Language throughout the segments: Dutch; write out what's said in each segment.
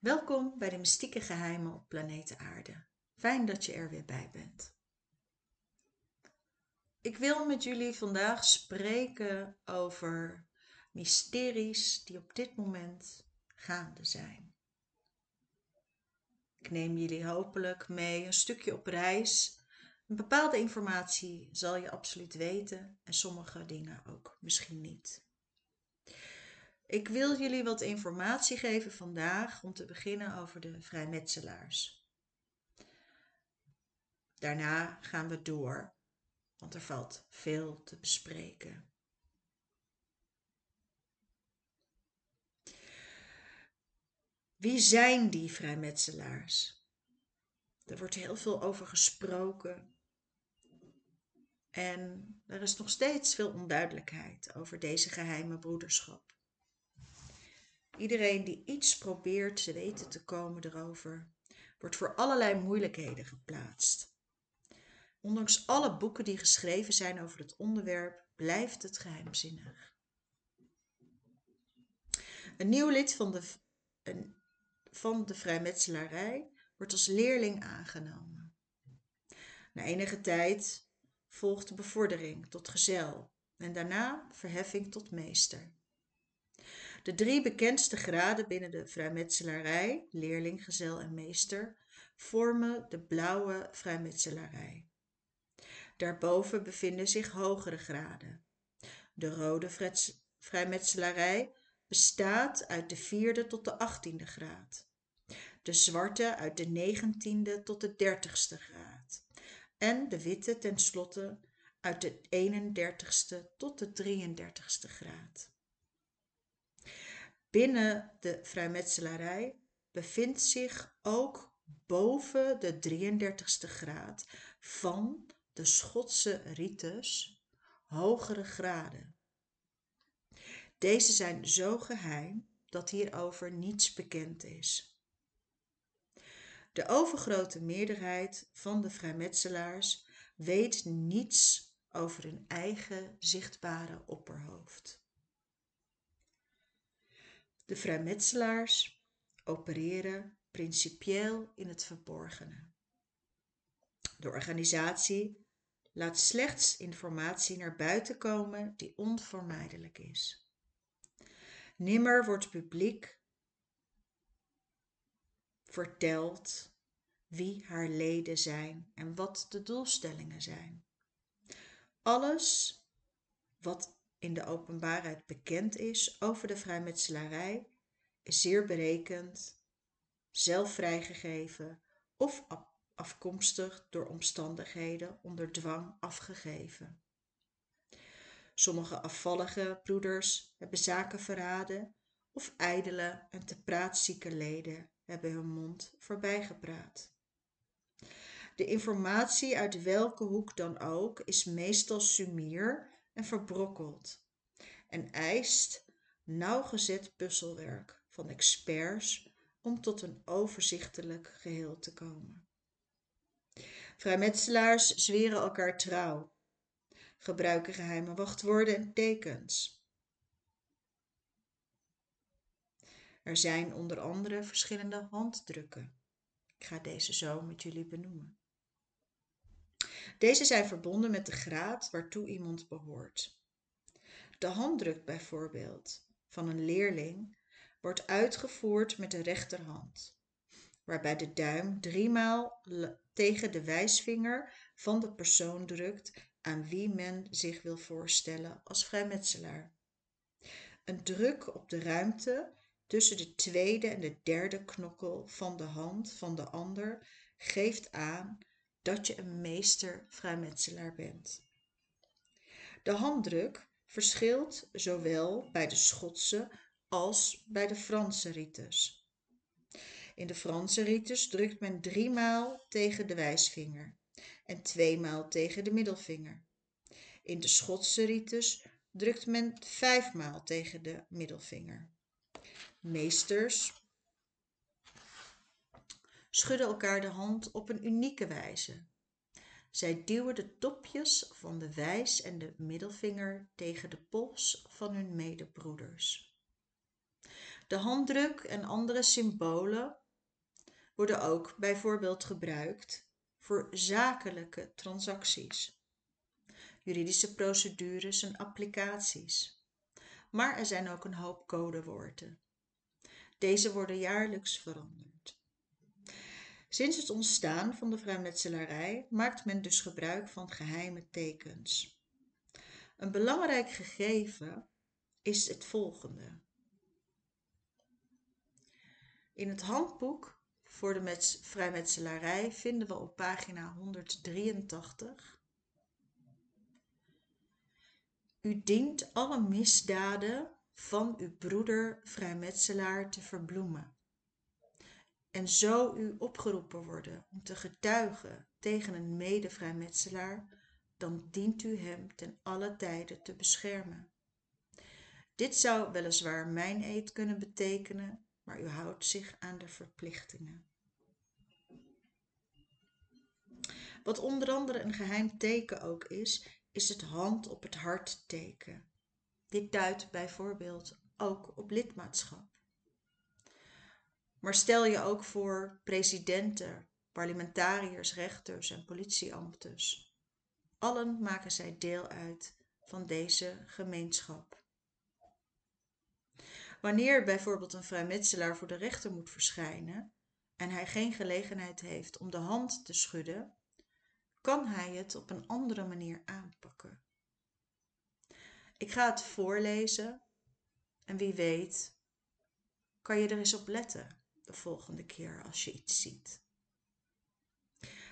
Welkom bij de mystieke geheimen op planeet Aarde. Fijn dat je er weer bij bent. Ik wil met jullie vandaag spreken over mysteries die op dit moment gaande zijn. Ik neem jullie hopelijk mee een stukje op reis. Een bepaalde informatie zal je absoluut weten en sommige dingen ook misschien niet. Ik wil jullie wat informatie geven vandaag om te beginnen over de vrijmetselaars. Daarna gaan we door, want er valt veel te bespreken. Wie zijn die vrijmetselaars? Er wordt heel veel over gesproken. En er is nog steeds veel onduidelijkheid over deze geheime broederschap. Iedereen die iets probeert te weten te komen erover, wordt voor allerlei moeilijkheden geplaatst. Ondanks alle boeken die geschreven zijn over het onderwerp, blijft het geheimzinnig. Een nieuw lid van de, een, van de vrijmetselarij wordt als leerling aangenomen. Na enige tijd volgt de bevordering tot gezel en daarna verheffing tot meester. De drie bekendste graden binnen de vrijmetselarij, leerling, gezel en meester, vormen de blauwe vrijmetselarij. Daarboven bevinden zich hogere graden. De rode vrijmetselarij bestaat uit de vierde tot de achttiende graad. De zwarte uit de negentiende tot de dertigste graad. En de witte tenslotte uit de 31ste tot de 33ste graad. Binnen de vrijmetselarij bevindt zich ook boven de 33ste graad van de Schotse rites hogere graden. Deze zijn zo geheim dat hierover niets bekend is. De overgrote meerderheid van de vrijmetselaars weet niets over hun eigen zichtbare opperhoofd. De vrijmetselaars opereren principieel in het verborgene. De organisatie laat slechts informatie naar buiten komen die onvermijdelijk is. Nimmer wordt publiek verteld wie haar leden zijn en wat de doelstellingen zijn. Alles wat in de openbaarheid bekend is over de vrijmetselarij, is zeer berekend, zelf vrijgegeven of afkomstig door omstandigheden onder dwang afgegeven. Sommige afvallige broeders hebben zaken verraden of ijdele en te praatzieke leden hebben hun mond voorbijgepraat. De informatie uit welke hoek dan ook is meestal sumier en verbrokkeld en eist nauwgezet puzzelwerk van experts om tot een overzichtelijk geheel te komen. Vrijmetselaars zweren elkaar trouw, gebruiken geheime wachtwoorden en tekens. Er zijn onder andere verschillende handdrukken. Ik ga deze zo met jullie benoemen. Deze zijn verbonden met de graad waartoe iemand behoort. De handdruk bijvoorbeeld van een leerling wordt uitgevoerd met de rechterhand, waarbij de duim driemaal tegen de wijsvinger van de persoon drukt aan wie men zich wil voorstellen als vrijmetselaar. Een druk op de ruimte tussen de tweede en de derde knokkel van de hand van de ander geeft aan dat je een meester vrijmetselaar bent. De handdruk verschilt zowel bij de Schotse als bij de Franse rites. In de Franse rites drukt men driemaal tegen de wijsvinger en tweemaal tegen de middelvinger. In de Schotse rites drukt men vijfmaal tegen de middelvinger. Meesters schudden elkaar de hand op een unieke wijze. Zij duwen de topjes van de wijs en de middelvinger tegen de pols van hun medebroeders. De handdruk en andere symbolen worden ook bijvoorbeeld gebruikt voor zakelijke transacties, juridische procedures en applicaties. Maar er zijn ook een hoop codewoorden. Deze worden jaarlijks veranderd. Sinds het ontstaan van de vrijmetselarij maakt men dus gebruik van geheime tekens. Een belangrijk gegeven is het volgende. In het handboek voor de vrijmetselarij vinden we op pagina 183 U dient alle misdaden van uw broeder vrijmetselaar te verbloemen. En zo u opgeroepen worden om te getuigen tegen een medevrijmetselaar, dan dient u hem ten alle tijde te beschermen. Dit zou weliswaar mijn eed kunnen betekenen, maar u houdt zich aan de verplichtingen. Wat onder andere een geheim teken ook is, is het hand op het hart teken. Dit duidt bijvoorbeeld ook op lidmaatschap. Maar stel je ook voor presidenten, parlementariërs, rechters en politieambters. Allen maken zij deel uit van deze gemeenschap. Wanneer bijvoorbeeld een vrijmetselaar voor de rechter moet verschijnen en hij geen gelegenheid heeft om de hand te schudden, kan hij het op een andere manier aanpakken. Ik ga het voorlezen en wie weet kan je er eens op letten de volgende keer als je iets ziet.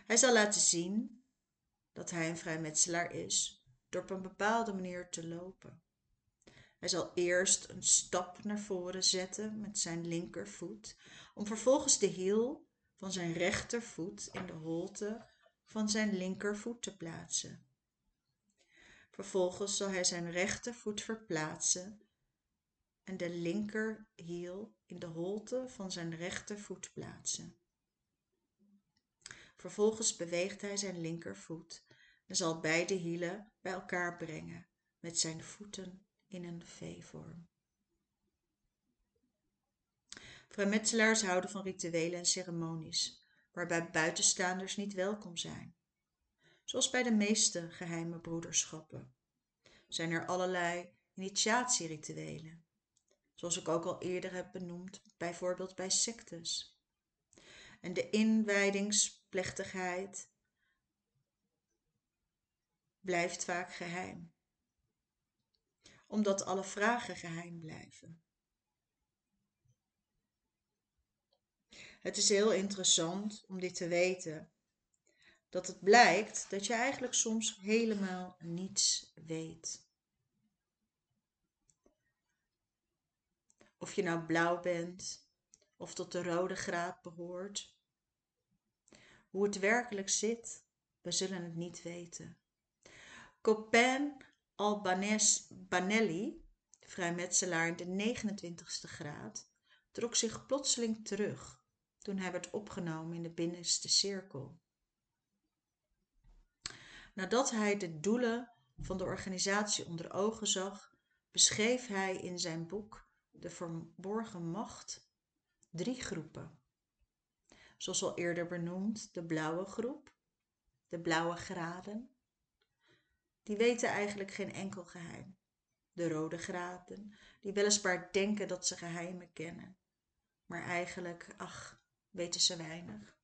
Hij zal laten zien dat hij een vrijmetselaar is door op een bepaalde manier te lopen. Hij zal eerst een stap naar voren zetten met zijn linkervoet, om vervolgens de hiel van zijn rechtervoet in de holte van zijn linkervoet te plaatsen. Vervolgens zal hij zijn rechtervoet verplaatsen en de linkerhiel in de holte van zijn rechtervoet plaatsen. Vervolgens beweegt hij zijn linkervoet en zal beide hielen bij elkaar brengen met zijn voeten in een V-vorm. Vrijmetselaars houden van rituelen en ceremonies, waarbij buitenstaanders niet welkom zijn. Zoals bij de meeste geheime broederschappen zijn er allerlei initiatierituelen, zoals ik ook al eerder heb benoemd, bijvoorbeeld bij sectes. En de inwijdingsplechtigheid blijft vaak geheim, omdat alle vragen geheim blijven. Het is heel interessant om dit te weten, dat het blijkt dat je eigenlijk soms helemaal niets weet. Of je nou blauw bent of tot de rode graad behoort. Hoe het werkelijk zit, we zullen het niet weten. Copin Albanese Banelli, vrijmetselaar in de 29ste graad, trok zich plotseling terug toen hij werd opgenomen in de binnenste cirkel. Nadat hij de doelen van de organisatie onder ogen zag, beschreef hij in zijn boek de verborgen macht drie groepen. Zoals al eerder benoemd, de blauwe groep, de blauwe graden. Die weten eigenlijk geen enkel geheim. De rode graden, die weliswaar denken dat ze geheimen kennen, maar eigenlijk, ach, weten ze weinig.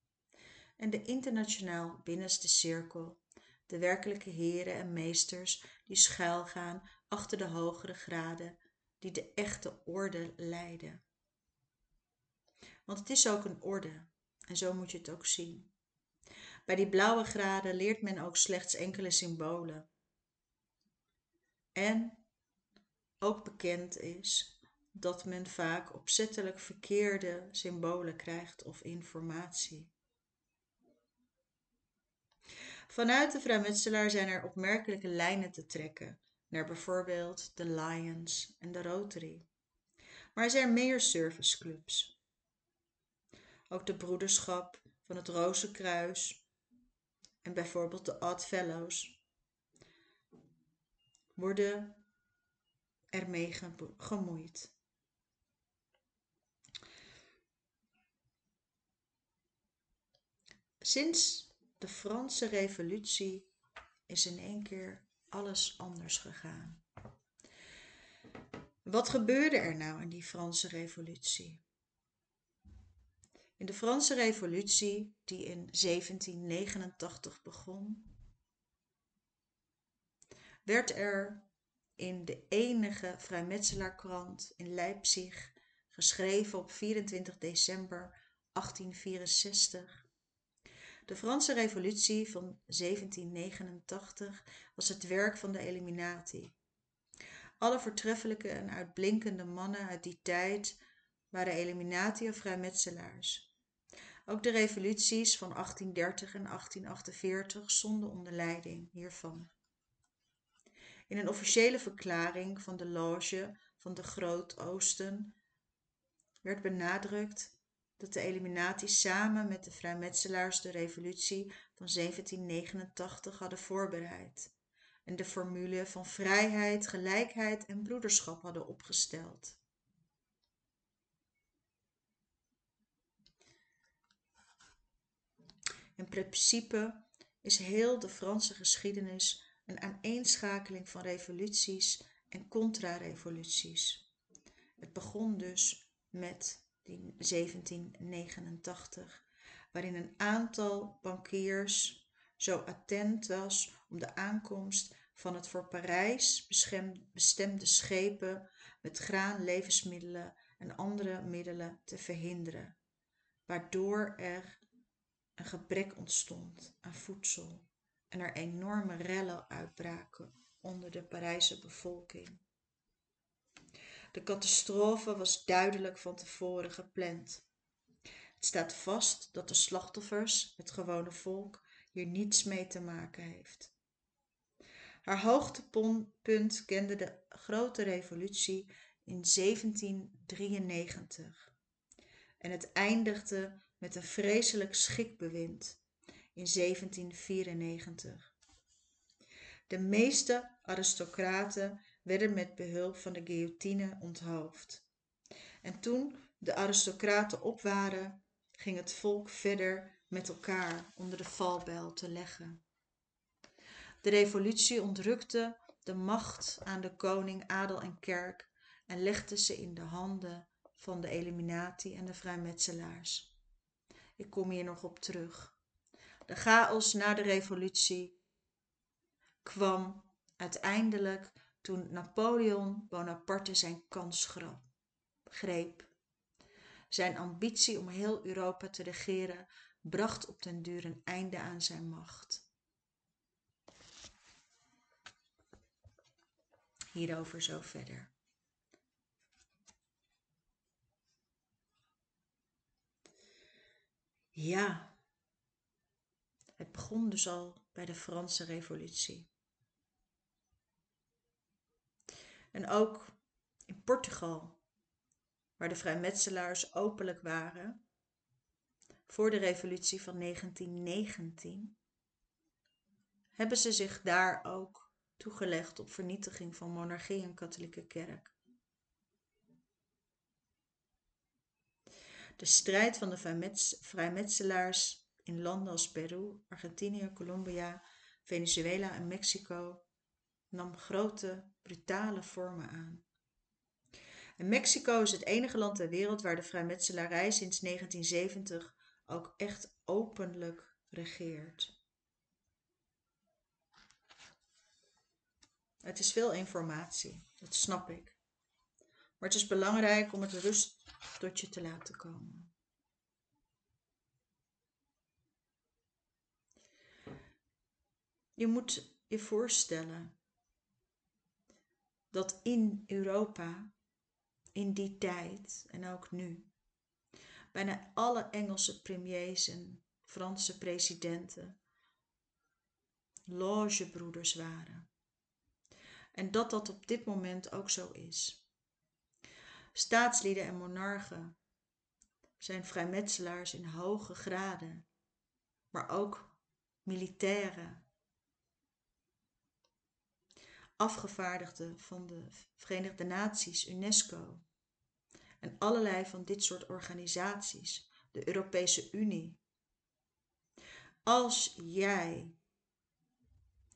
En de internationaal binnenste cirkel, de werkelijke heren en meesters die schuilgaan achter de hogere graden die de echte orde leiden. Want het is ook een orde en zo moet je het ook zien. Bij die blauwe graden leert men ook slechts enkele symbolen. En ook bekend is dat men vaak opzettelijk verkeerde symbolen krijgt of informatie. Vanuit de vrijmetselaar zijn er opmerkelijke lijnen te trekken naar bijvoorbeeld de Lions en de Rotary. Maar er zijn meer serviceclubs. Ook de Broederschap van het Rozenkruis en bijvoorbeeld de Odd Fellows worden ermee gemoeid. Sinds de Franse Revolutie is in één keer alles anders gegaan. Wat gebeurde er nou in die Franse Revolutie? In de Franse Revolutie, die in 1789 begon, werd er in de enige vrijmetselaarkrant in Leipzig, geschreven op 24 december 1864. De Franse Revolutie van 1789 was het werk van de eliminatie. Alle voortreffelijke en uitblinkende mannen uit die tijd waren eliminatie of vrijmetselaars. Ook de revoluties van 1830 en 1848 stonden onder leiding hiervan. In een officiële verklaring van de loge van de Groot-Oosten werd benadrukt dat de eliminatie samen met de vrijmetselaars de revolutie van 1789 hadden voorbereid en de formule van vrijheid, gelijkheid en broederschap hadden opgesteld. In principe is heel de Franse geschiedenis een aaneenschakeling van revoluties en contra-revoluties. Het begon dus met 1789, waarin een aantal bankiers zo attent was om de aankomst van het voor Parijs bestemde schepen met graan, levensmiddelen en andere middelen te verhinderen, waardoor er een gebrek ontstond aan voedsel en er enorme rellen uitbraken onder de Parijse bevolking. De catastrofe was duidelijk van tevoren gepland. Het staat vast dat de slachtoffers, het gewone volk, hier niets mee te maken heeft. Haar hoogtepunt kende de grote revolutie in 1793 en het eindigde met een vreselijk schikbewind in 1794. De meeste aristocraten werden met behulp van de guillotine onthoofd. En toen de aristocraten op waren, ging het volk verder met elkaar onder de valbijl te leggen. De revolutie ontrukte de macht aan de koning, adel en kerk en legde ze in de handen van de eliminatie en de vrijmetselaars. Ik kom hier nog op terug. De chaos na de revolutie kwam uiteindelijk toen Napoleon Bonaparte zijn kans greep. Zijn ambitie om heel Europa te regeren bracht op den duur een einde aan zijn macht. Hierover zo verder. Ja, het begon dus al bij de Franse Revolutie. En ook in Portugal, waar de vrijmetselaars openlijk waren, voor de revolutie van 1919, hebben ze zich daar ook toegelegd op vernietiging van monarchie en katholieke kerk. De strijd van de vrijmetselaars in landen als Peru, Argentinië, Colombia, Venezuela en Mexico nam grote, brutale vormen aan. En Mexico is het enige land ter wereld waar de vrijmetselarij sinds 1970 ook echt openlijk regeert. Het is veel informatie, dat snap ik. Maar het is belangrijk om het rust tot je te laten komen. Je moet je voorstellen dat in Europa, in die tijd en ook nu, bijna alle Engelse premiers en Franse presidenten logebroeders waren. En dat dat op dit moment ook zo is. Staatslieden en monarchen zijn vrijmetselaars in hoge graden, maar ook militairen afgevaardigden van de Verenigde Naties, UNESCO en allerlei van dit soort organisaties, de Europese Unie. Als jij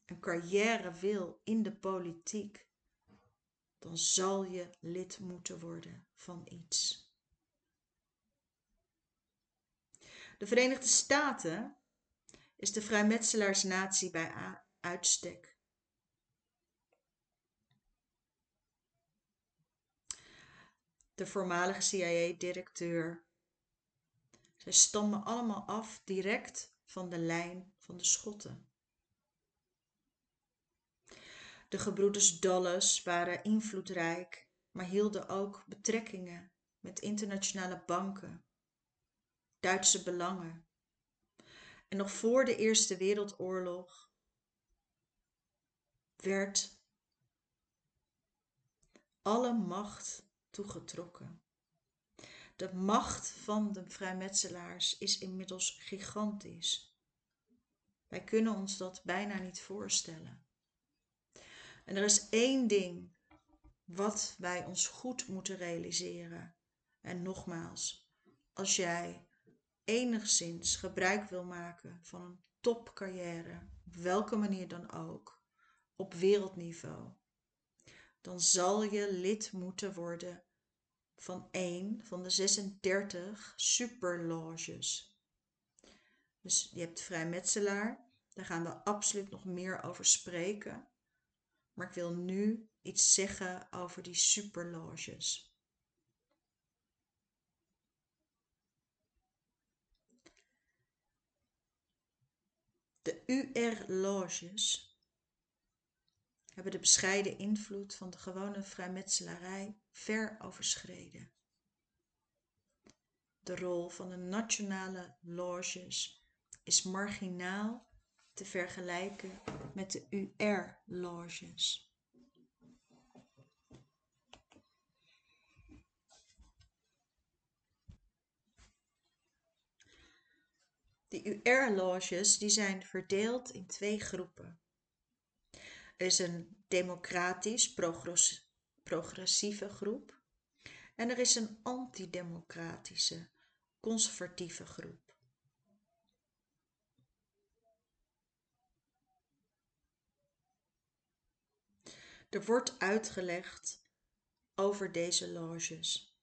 een carrière wil in de politiek, dan zal je lid moeten worden van iets. De Verenigde Staten is de vrijmetselaarsnatie bij uitstek. De voormalige CIA-directeur. Zij stammen allemaal af direct van de lijn van de Schotten. De gebroeders Dulles waren invloedrijk, maar hielden ook betrekkingen met internationale banken, Duitse belangen. En nog voor de Eerste Wereldoorlog werd alle macht toegetrokken. De macht van de vrijmetselaars is inmiddels gigantisch. Wij kunnen ons dat bijna niet voorstellen. En er is één ding wat wij ons goed moeten realiseren. En nogmaals, als jij enigszins gebruik wil maken van een topcarrière, op welke manier dan ook, op wereldniveau, dan zal je lid moeten worden van één van de 36 superloges. Dus je hebt vrijmetselaar, daar gaan we absoluut nog meer over spreken. Maar ik wil nu iets zeggen over die superloges. De UR-loges hebben de bescheiden invloed van de gewone vrijmetselarij ver overschreden. De rol van de nationale loges is marginaal te vergelijken met de UR-loges. De UR-loges zijn verdeeld in twee groepen. Er is een democratisch progressieve groep en er is een antidemocratische conservatieve groep. Er wordt uitgelegd over deze loges.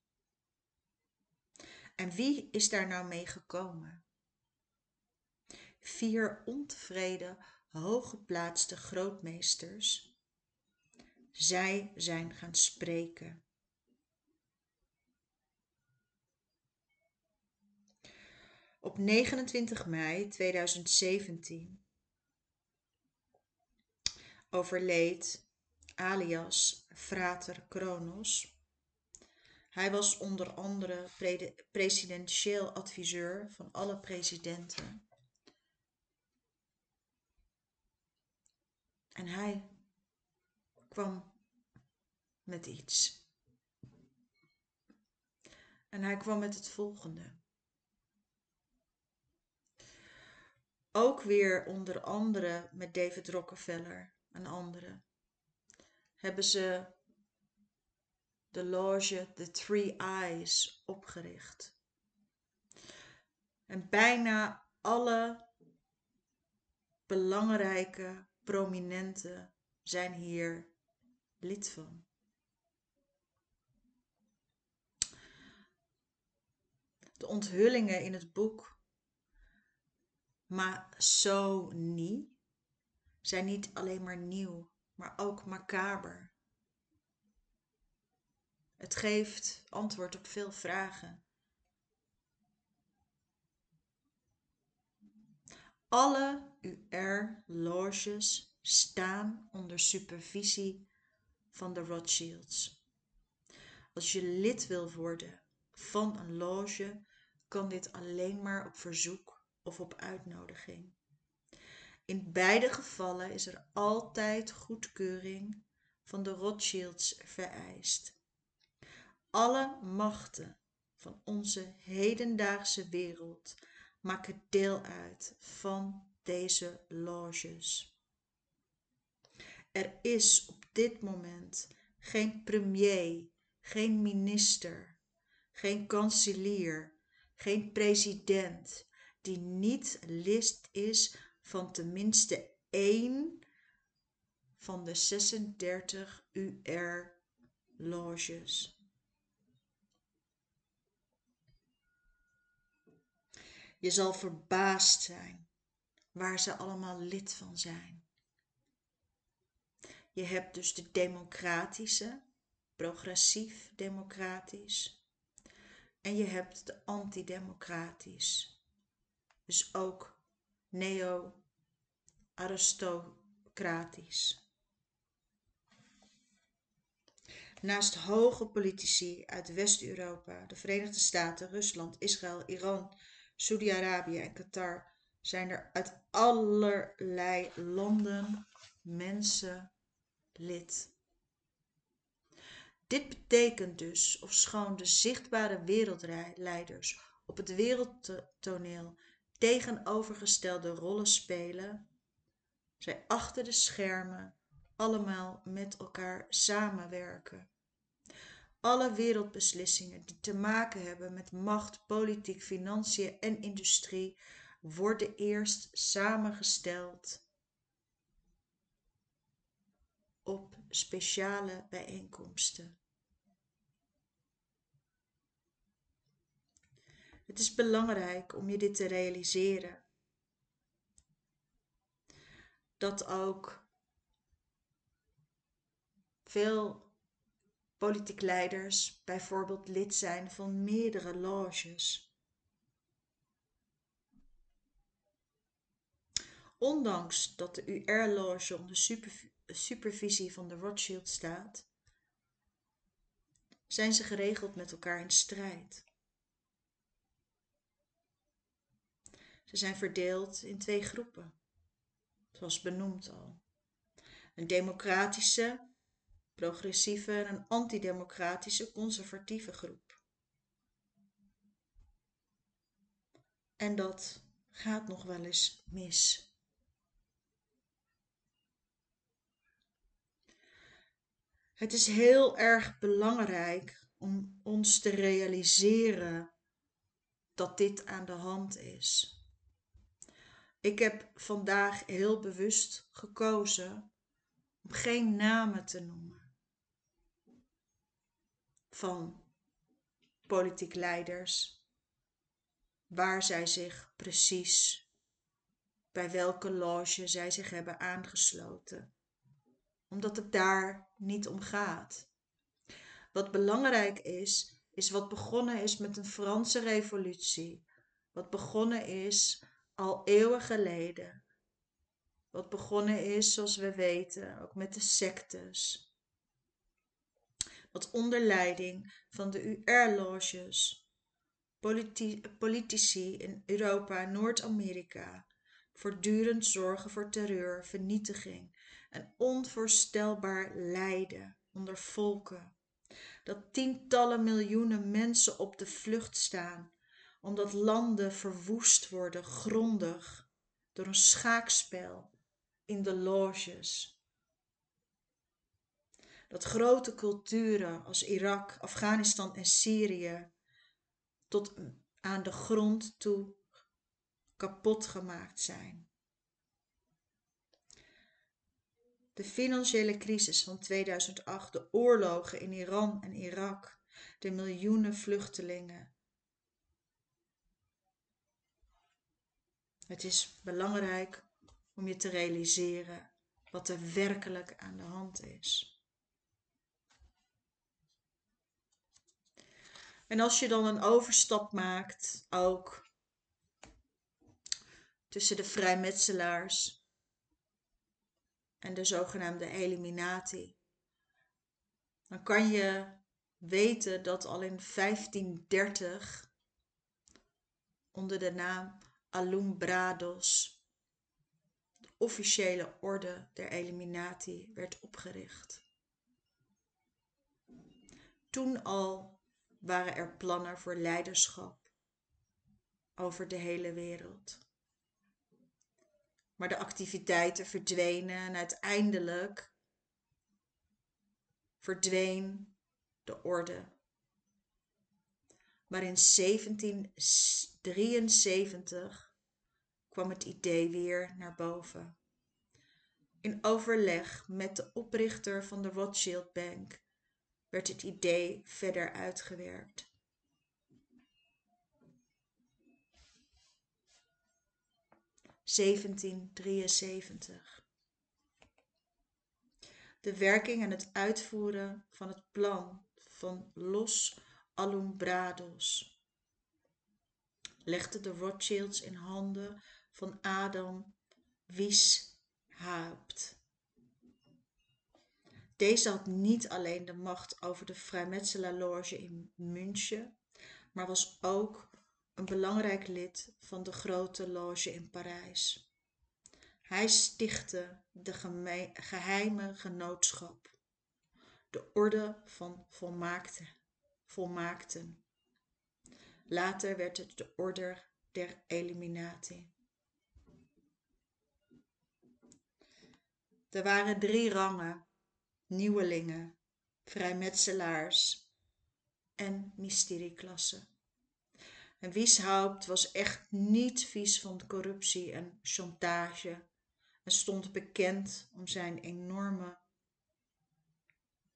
En wie is daar nou mee gekomen? Vier ontevreden hooggeplaatste grootmeesters. Zij zijn gaan spreken. Op 29 mei 2017 overleed alias Frater Kronos. Hij was onder andere presidentieel adviseur van alle presidenten En hij kwam met iets. En hij kwam met het volgende. Ook weer onder andere met David Rockefeller en anderen hebben ze de loge The Three Eyes opgericht. En bijna alle belangrijke prominenten zijn hier lid van. De onthullingen in het boek, niet, zijn niet alleen maar nieuw, maar ook macaber. Het geeft antwoord op veel vragen. Alle UR-loges staan onder supervisie van de Rothschilds. Als je lid wil worden van een loge, kan dit alleen maar op verzoek of op uitnodiging. In beide gevallen is er altijd goedkeuring van de Rothschilds vereist. Alle machten van onze hedendaagse wereld maken deel uit van deze loges. Er is op dit moment geen premier, geen minister, geen kanselier, geen president die niet lid is van tenminste één van de 36 UR-loges. Je zal verbaasd zijn waar ze allemaal lid van zijn. Je hebt dus de democratische, progressief democratisch. En je hebt de antidemocratisch. Dus ook neo-aristocratisch. Naast hoge politici uit West-Europa, de Verenigde Staten, Rusland, Israël, Iran, Saudi-Arabië en Qatar zijn er uit allerlei landen mensen lid. Dit betekent dus, ofschoon de zichtbare wereldleiders op het wereldtoneel tegenovergestelde rollen spelen, zij achter de schermen allemaal met elkaar samenwerken. Alle wereldbeslissingen die te maken hebben met macht, politiek, financiën en industrie worden eerst samengesteld op speciale bijeenkomsten. Het is belangrijk om je dit te realiseren. Dat ook veel politiek leiders bijvoorbeeld lid zijn van meerdere loges. Ondanks dat de UR-loge onder supervisie van de Rothschild staat, zijn ze geregeld met elkaar in strijd. Ze zijn verdeeld in twee groepen, zoals benoemd al. Een democratische, progressieve en een antidemocratische, conservatieve groep. En dat gaat nog wel eens mis. Het is heel erg belangrijk om ons te realiseren dat dit aan de hand is. Ik heb vandaag heel bewust gekozen om geen namen te noemen van politiek leiders, waar zij zich precies, bij welke loge zij zich hebben aangesloten omdat het daar niet om gaat. Wat belangrijk is, is wat begonnen is met een Franse revolutie. Wat begonnen is al eeuwen geleden. Wat begonnen is, zoals we weten, ook met de sectes. Wat onder leiding van de UR-loges, politici in Europa en Noord-Amerika, voortdurend zorgen voor terreur, vernietiging en onvoorstelbaar lijden onder volken. Dat tientallen miljoenen mensen op de vlucht staan, omdat landen verwoest worden grondig door een schaakspel in de loges. Dat grote culturen als Irak, Afghanistan en Syrië tot aan de grond toe kapot gemaakt zijn. De financiële crisis van 2008, de oorlogen in Iran en Irak, de miljoenen vluchtelingen. Het is belangrijk om je te realiseren wat er werkelijk aan de hand is. En als je dan een overstap maakt, ook tussen de vrijmetselaars en de zogenaamde eliminatie. Dan kan je weten dat al in 1530 onder de naam Alumbrados de officiële orde der eliminatie werd opgericht. Toen al waren er plannen voor leiderschap over de hele wereld. Maar de activiteiten verdwenen en uiteindelijk verdween de orde. Maar in 1773 kwam het idee weer naar boven. In overleg met de oprichter van de Rothschild Bank werd het idee verder uitgewerkt. (1773) De werking en het uitvoeren van het plan van Los Alumbrados legde de Rothschilds in handen van Adam Weishaupt. Deze had niet alleen de macht over de vrijmetselarloge in München, maar was ook een belangrijk lid van de Grote Loge in Parijs. Hij stichtte de geheime genootschap, de Orde van Volmaakten. volmaakten. Later werd het de Orde der Eliminatie. Er waren drie rangen, nieuwelingen, vrijmetselaars en mysterieklassen. En Wieshaupt was echt niet vies van corruptie en chantage en stond bekend om zijn enorme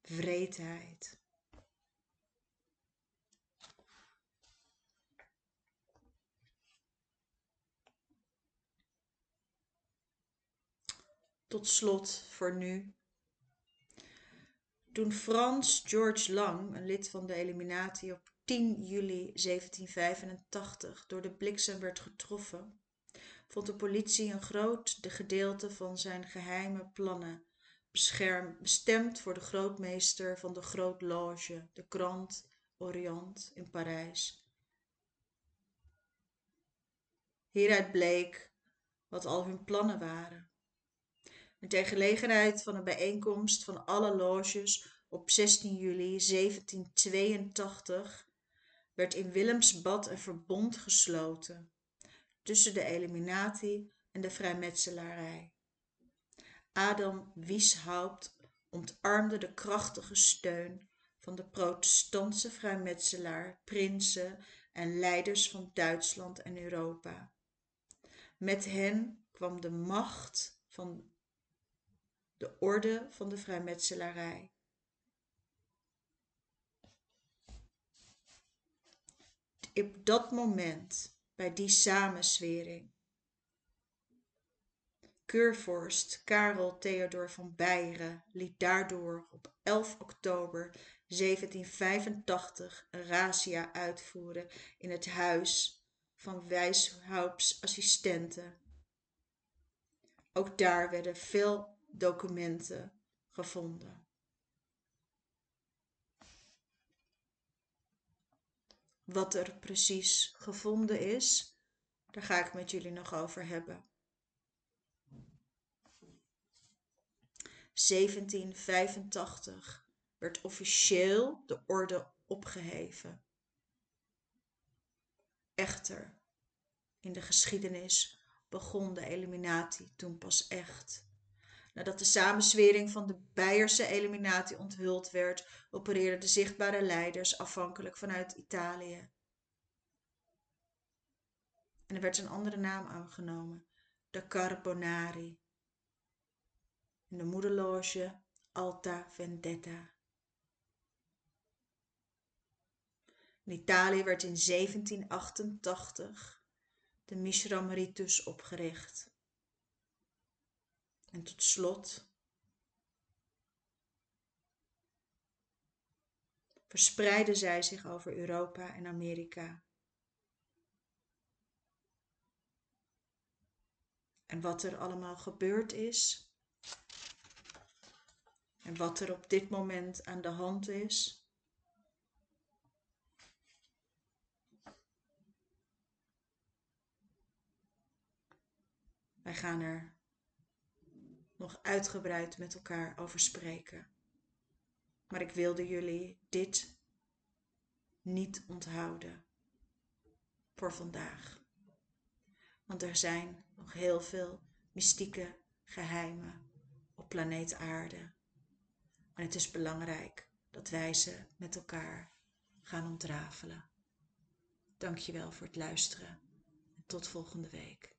vreedheid. Tot slot voor nu. Toen Frans George Lang, een lid van de Eliminatie, op 10 juli 1785 door de bliksem werd getroffen, vond de politie een groot gedeelte van zijn geheime plannen bestemd voor de grootmeester van de Groot Loge, de Grand Orient in Parijs. Hieruit bleek wat al hun plannen waren. En ter gelegenheid van een bijeenkomst van alle loges op 16 juli 1782 werd in Willemsbad een verbond gesloten tussen de eliminatie en de vrijmetselarij. Adam Wieshaupt ontarmde de krachtige steun van de protestantse vrijmetselaar, prinsen en leiders van Duitsland en Europa. Met hen kwam de macht van de orde van de vrijmetselarij. Op dat moment, bij die samenswering. Keurvorst Karel Theodor van Beieren liet daardoor op 11 oktober 1785 een razzia uitvoeren in het huis van Wijshaups assistenten. Ook daar werden veel documenten gevonden. Wat er precies gevonden is, daar ga ik met jullie nog over hebben. 1785 werd officieel de orde opgeheven. Echter, in de geschiedenis begon de eliminatie toen pas echt. Nadat de samenswering van de Beierse eliminatie onthuld werd, opereerden de zichtbare leiders afhankelijk vanuit Italië. En er werd een andere naam aangenomen, de Carbonari. En de moederloge Alta Vendetta. In Italië werd in 1788 de Mishram Ritus opgericht. En tot slot verspreidden zij zich over Europa en Amerika. En wat er allemaal gebeurd is en wat er op dit moment aan de hand is. Wij gaan er nog uitgebreid met elkaar over spreken. Maar ik wilde jullie dit niet onthouden voor vandaag. Want er zijn nog heel veel mystieke geheimen op planeet Aarde. En het is belangrijk dat wij ze met elkaar gaan ontrafelen. Dankjewel voor het luisteren en tot volgende week.